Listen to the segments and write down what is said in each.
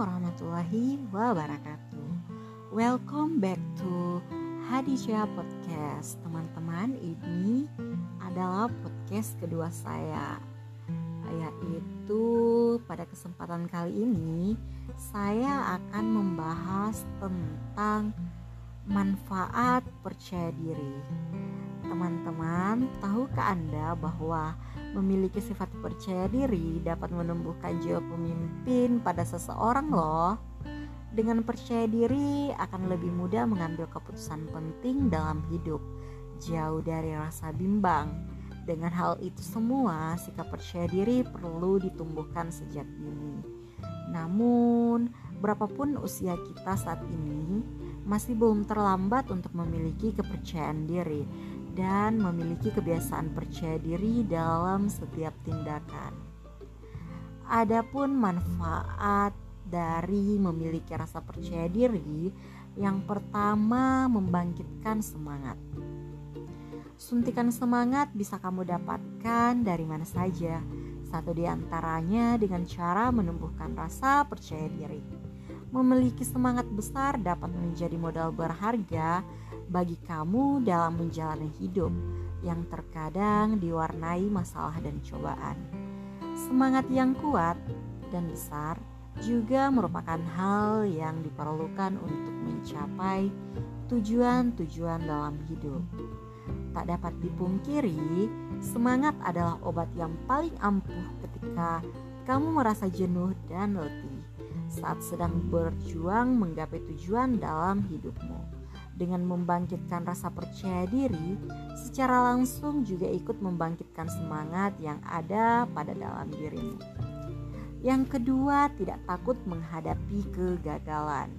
warahmatullahi wabarakatuh. Welcome back to Hadijah Podcast. Teman-teman, ini adalah podcast kedua saya. Yaitu pada kesempatan kali ini saya akan membahas tentang manfaat percaya diri. Teman-teman, tahukah Anda bahwa memiliki sifat percaya diri dapat menumbuhkan jiwa pemimpin pada seseorang loh. Dengan percaya diri akan lebih mudah mengambil keputusan penting dalam hidup, jauh dari rasa bimbang. Dengan hal itu semua, sikap percaya diri perlu ditumbuhkan sejak dini. Namun, berapapun usia kita saat ini, masih belum terlambat untuk memiliki kepercayaan diri dan memiliki kebiasaan percaya diri dalam setiap tindakan. Adapun manfaat dari memiliki rasa percaya diri, yang pertama membangkitkan semangat. Suntikan semangat bisa kamu dapatkan dari mana saja. Satu di antaranya dengan cara menumbuhkan rasa percaya diri. Memiliki semangat besar dapat menjadi modal berharga bagi kamu dalam menjalani hidup yang terkadang diwarnai masalah dan cobaan. Semangat yang kuat dan besar juga merupakan hal yang diperlukan untuk mencapai tujuan-tujuan dalam hidup. Tak dapat dipungkiri, semangat adalah obat yang paling ampuh ketika kamu merasa jenuh dan letih saat sedang berjuang menggapai tujuan dalam hidupmu dengan membangkitkan rasa percaya diri, secara langsung juga ikut membangkitkan semangat yang ada pada dalam dirimu. Yang kedua, tidak takut menghadapi kegagalan.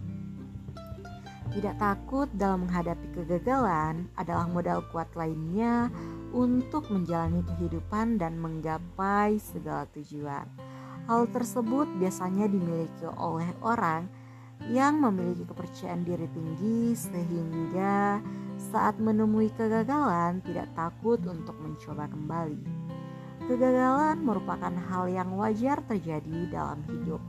Tidak takut dalam menghadapi kegagalan adalah modal kuat lainnya untuk menjalani kehidupan dan menggapai segala tujuan. Hal tersebut biasanya dimiliki oleh orang yang memiliki kepercayaan diri tinggi sehingga saat menemui kegagalan tidak takut untuk mencoba kembali. Kegagalan merupakan hal yang wajar terjadi dalam hidup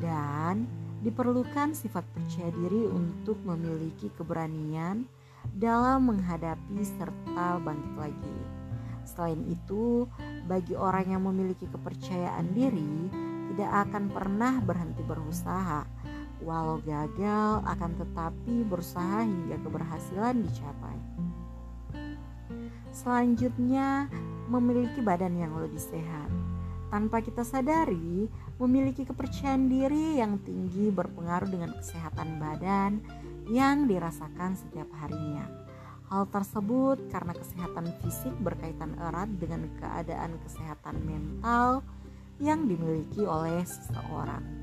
dan diperlukan sifat percaya diri untuk memiliki keberanian dalam menghadapi serta bangkit lagi. Selain itu, bagi orang yang memiliki kepercayaan diri, tidak akan pernah berhenti berusaha Walau gagal, akan tetapi berusaha hingga keberhasilan dicapai. Selanjutnya, memiliki badan yang lebih sehat. Tanpa kita sadari, memiliki kepercayaan diri yang tinggi berpengaruh dengan kesehatan badan yang dirasakan setiap harinya. Hal tersebut karena kesehatan fisik berkaitan erat dengan keadaan kesehatan mental yang dimiliki oleh seseorang.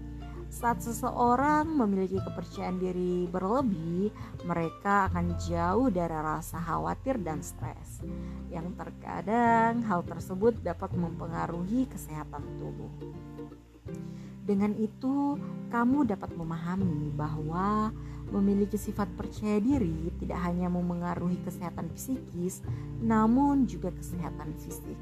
Saat seseorang memiliki kepercayaan diri berlebih, mereka akan jauh dari rasa khawatir dan stres, yang terkadang hal tersebut dapat mempengaruhi kesehatan tubuh. Dengan itu, kamu dapat memahami bahwa memiliki sifat percaya diri tidak hanya memengaruhi kesehatan psikis, namun juga kesehatan fisik.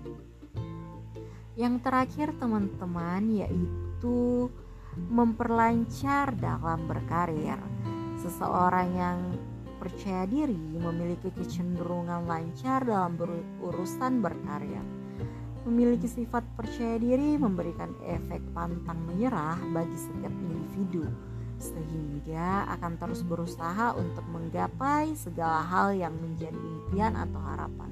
Yang terakhir, teman-teman, yaitu memperlancar dalam berkarir. Seseorang yang percaya diri memiliki kecenderungan lancar dalam berurusan berkarya. Memiliki sifat percaya diri memberikan efek pantang menyerah bagi setiap individu, sehingga akan terus berusaha untuk menggapai segala hal yang menjadi impian atau harapan.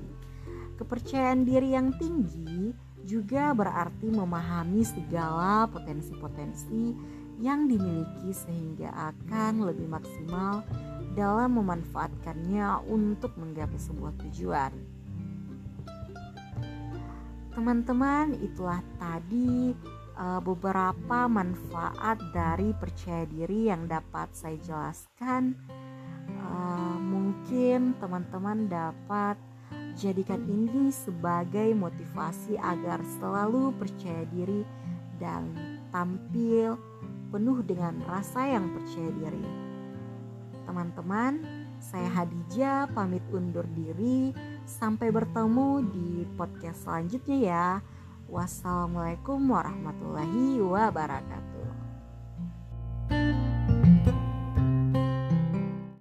Kepercayaan diri yang tinggi juga berarti memahami segala potensi-potensi yang dimiliki sehingga akan lebih maksimal dalam memanfaatkannya untuk menggapai sebuah tujuan. Teman-teman, itulah tadi uh, beberapa manfaat dari percaya diri yang dapat saya jelaskan. Uh, mungkin teman-teman dapat Jadikan ini sebagai motivasi agar selalu percaya diri dan tampil penuh dengan rasa yang percaya diri. Teman-teman, saya Hadijah pamit undur diri. Sampai bertemu di podcast selanjutnya ya. Wassalamualaikum warahmatullahi wabarakatuh.